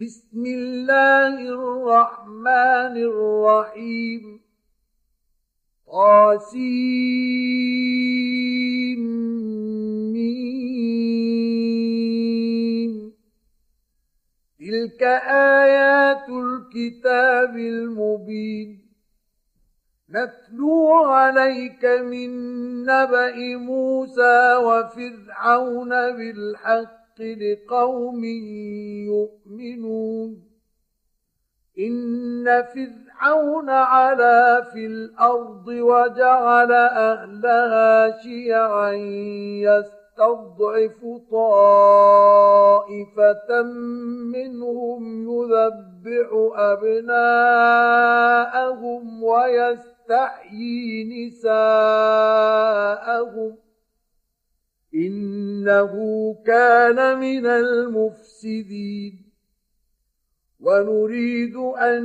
بسم الله الرحمن الرحيم. طاسيم. تلك آيات الكتاب المبين. نتلو عليك من نبأ موسى وفرعون بالحق. لقوم يؤمنون. إن فرعون علا في الأرض وجعل أهلها شيعا يستضعف طائفة منهم يذبح أبناءهم ويستحيي نساءهم. إنه كان من المفسدين. ونريد أن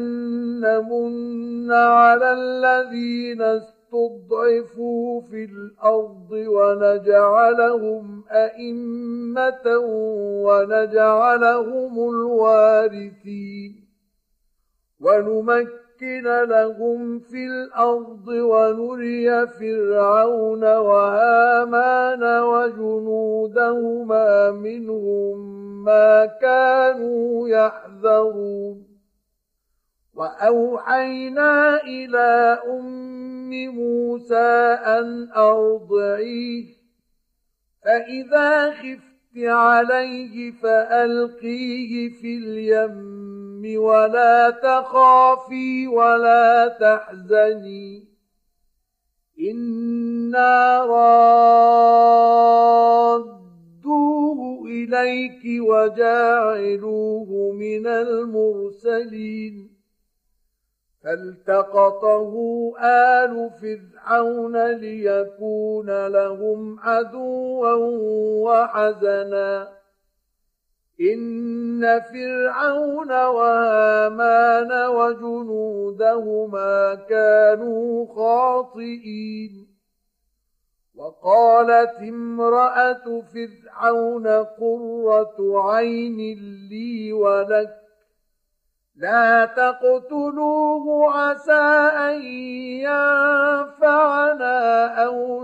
نمن على الذين استضعفوا في الأرض ونجعلهم أئمة ونجعلهم الوارثين. ونمكن نمكن لهم في الأرض ونري فرعون وهامان وجنودهما منهم ما كانوا يحذرون. وأوحينا إلى أم موسى أن أرضعيه فإذا خفت عليه فألقيه في اليم. ولا تخافي ولا تحزني. إنا رادوه إليك وجاعلوه من المرسلين. فالتقطه آل فرعون ليكون لهم عدوا وحزنا. إن فرعون وهامان وجنودهما كانوا خاطئين. وقالت امرأة فرعون قرة عين لي ولك لا تقتلوه عسى أن ينفعنا أو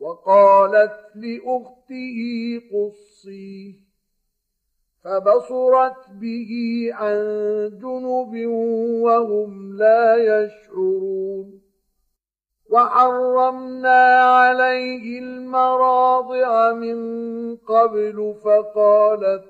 وقالت لأخته قصيه فبصرت به عن جنب وهم لا يشعرون. وحرمنا عليه المراضع من قبل فقالت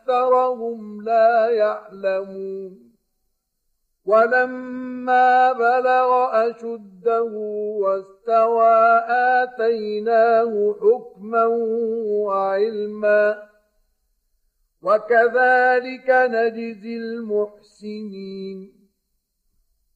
أكثرهم لا يعلمون. ولما بلغ أشده واستوى آتيناه حكما وعلما. وكذلك نجزي المحسنين.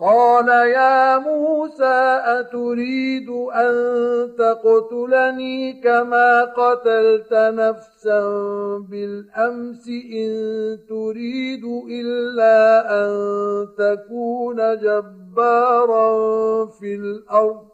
قال يا موسى أتريد أن تقتلني كما قتلت نفسا بالأمس إن تريد إلا أن تكون جبارا في الأرض.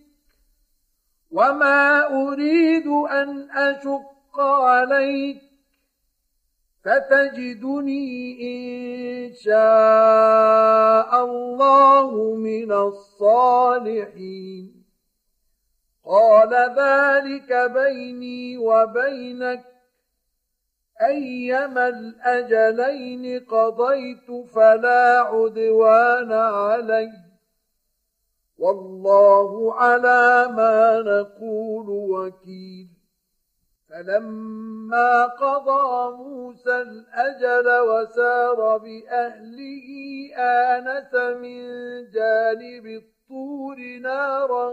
وما أريد أن أشق عليك فتجدني إن شاء الله من الصالحين قال ذلك بيني وبينك أيما الأجلين قضيت فلا عدوان علي والله على ما نقول وكيل. فلما قضى موسى الأجل وسار بأهله آنس من جانب الطور نارا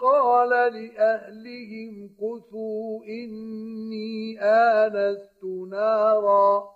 قال لأهلهم كثوا إني آنست نارا.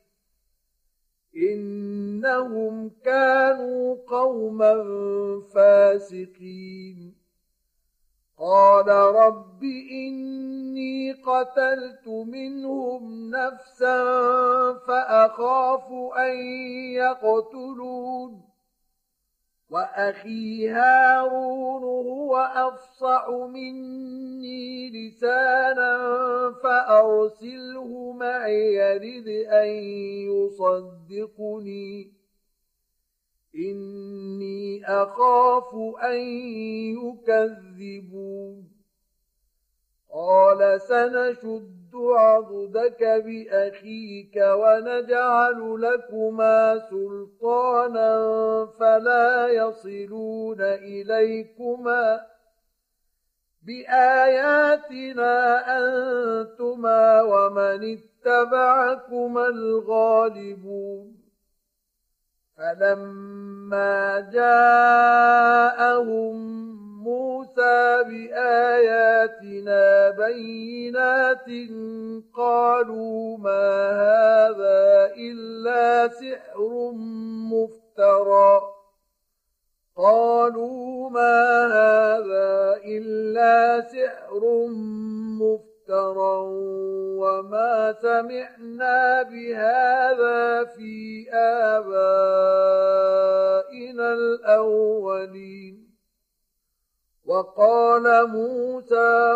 إنهم كانوا قوما فاسقين. قال رب إني قتلت منهم نفسا فأخاف أن يقتلون. وأخي هارون هو أفصح مني لسانا فأرسله معي يرد أن يصدقني. إني أخاف أن يكذبون. قال سنشد عضدك بأخيك ونجعل لكما سلطانا فلا يصلون إليكما بآياتنا أنتما ومن اتبعكما الغالبون فلما جاءهم موسى بآياتنا بينات قالوا ما هذا إلا سحر مفترى قالوا ما هذا إلا سحر مفترى وما سمعنا بهذا في آبائنا الأولين وقال موسى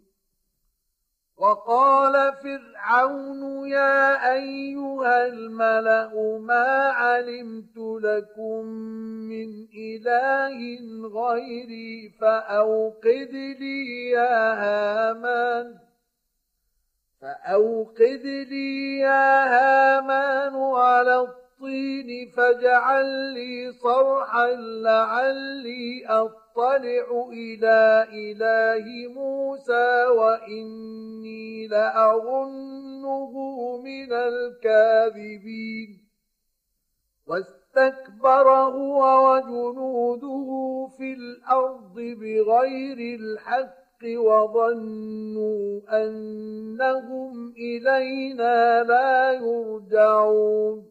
وقال فرعون يا أيها الملأ ما علمت لكم من إله غيري فأوقد لي يا هامان فأوقد لي يا هامان على الطين فاجعل لي صرحا لعلي أطلع إلى إله موسى وإني لأظنه من الكاذبين. واستكبر هو وجنوده في الأرض بغير الحق وظنوا أنهم إلينا لا يرجعون.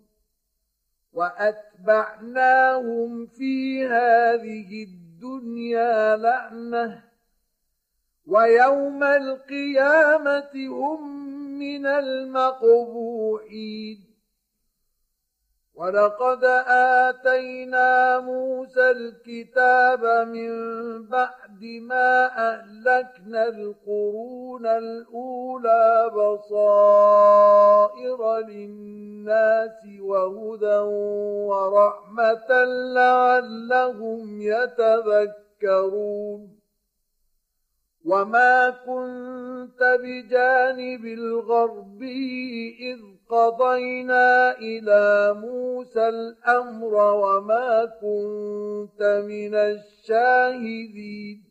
وأتبعناهم في هذه الدنيا لعنة. ويوم القيامة هم من المقبوحين. ولقد آتينا موسى الكتاب من بعد ما أهلكنا القرون الأولى بصائر للناس وهدى ورحمة لعلهم يتذكرون. وما كنت بجانب الغربي إذ قضينا إلى موسى الأمر وما كنت من الشاهدين.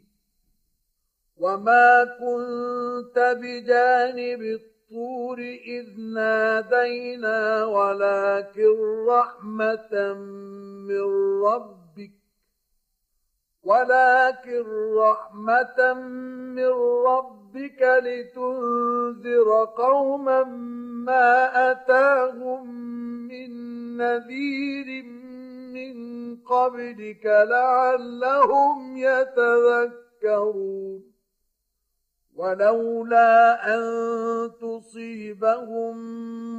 وما كنت بجانب الطور إذ نادينا ولكن رحمة من ربك ولكن رحمة من ربك لتنذر قوما ما أتاهم من نذير من قبلك لعلهم يتذكرون ولولا أن تصيبهم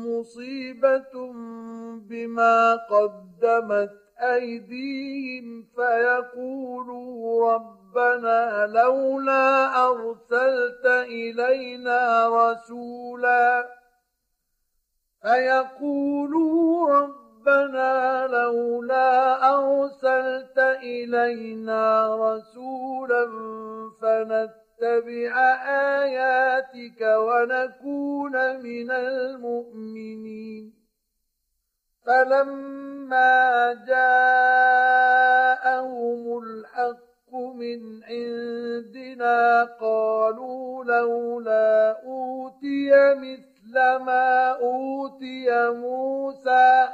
مصيبة بما قدمت أيديهم فيقولوا ربنا لولا أرسلت إلينا رسولا فيقولوا ربنا لولا أرسلت إلينا رسولا فنتبع آياتك ونكون من المؤمنين. فلما جاءهم الحق من عندنا قالوا لولا أوتي مثل ما أوتي موسى.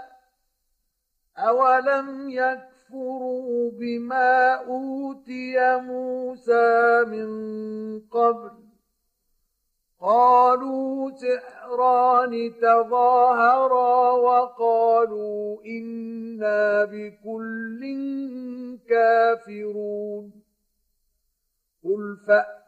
أولم يكفروا بما أوتي موسى من قبل قالوا سحران تظاهرا وقالوا إنا بكل كافرون قل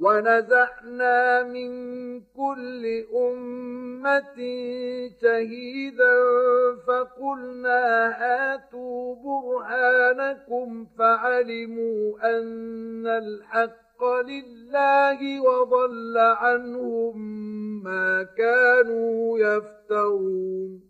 ونزعنا من كل أمة شهيدا فقلنا هاتوا برهانكم فعلموا أن الحق لله وضل عنهم ما كانوا يفترون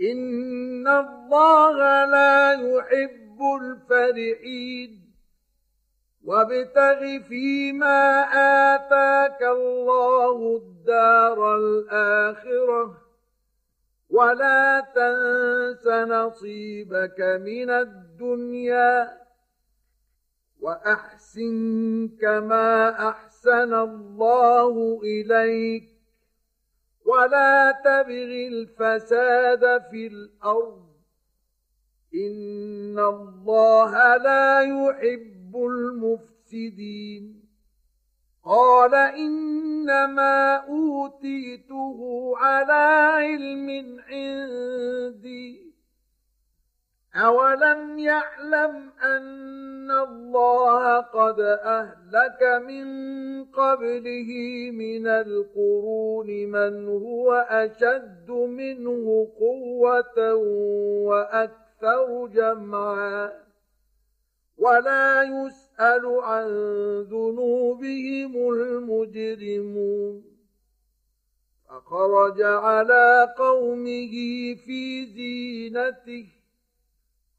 إن الله لا يحب الفرحين وابتغ فيما آتاك الله الدار الآخرة ولا تنس نصيبك من الدنيا وأحسن كما أحسن الله إليك ولا تبغ الفساد في الأرض. إن الله لا يحب المفسدين. قال إنما أوتيته على علم عندي. أولم يعلم أن الله قد أهلك من قبله من القرون من هو أشد منه قوة وأكثر جمعا ولا يسأل عن ذنوبهم المجرمون فخرج على قومه في زينته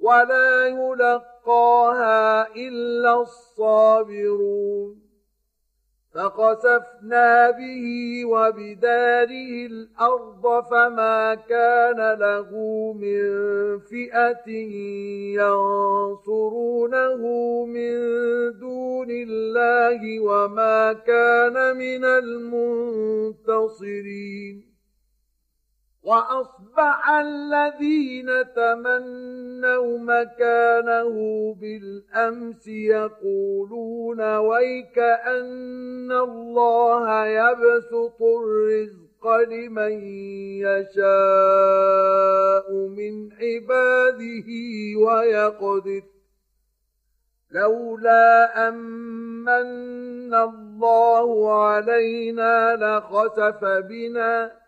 ولا يلقاها إلا الصابرون فخسفنا به وبداره الأرض فما كان له من فئة ينصرونه من دون الله وما كان من المنتصرين وأصبح الذين تمنوا مكانه بالأمس يقولون ويك ان الله يبسط الرزق لمن يشاء من عباده ويقدر. لولا أمن الله علينا لخسف بنا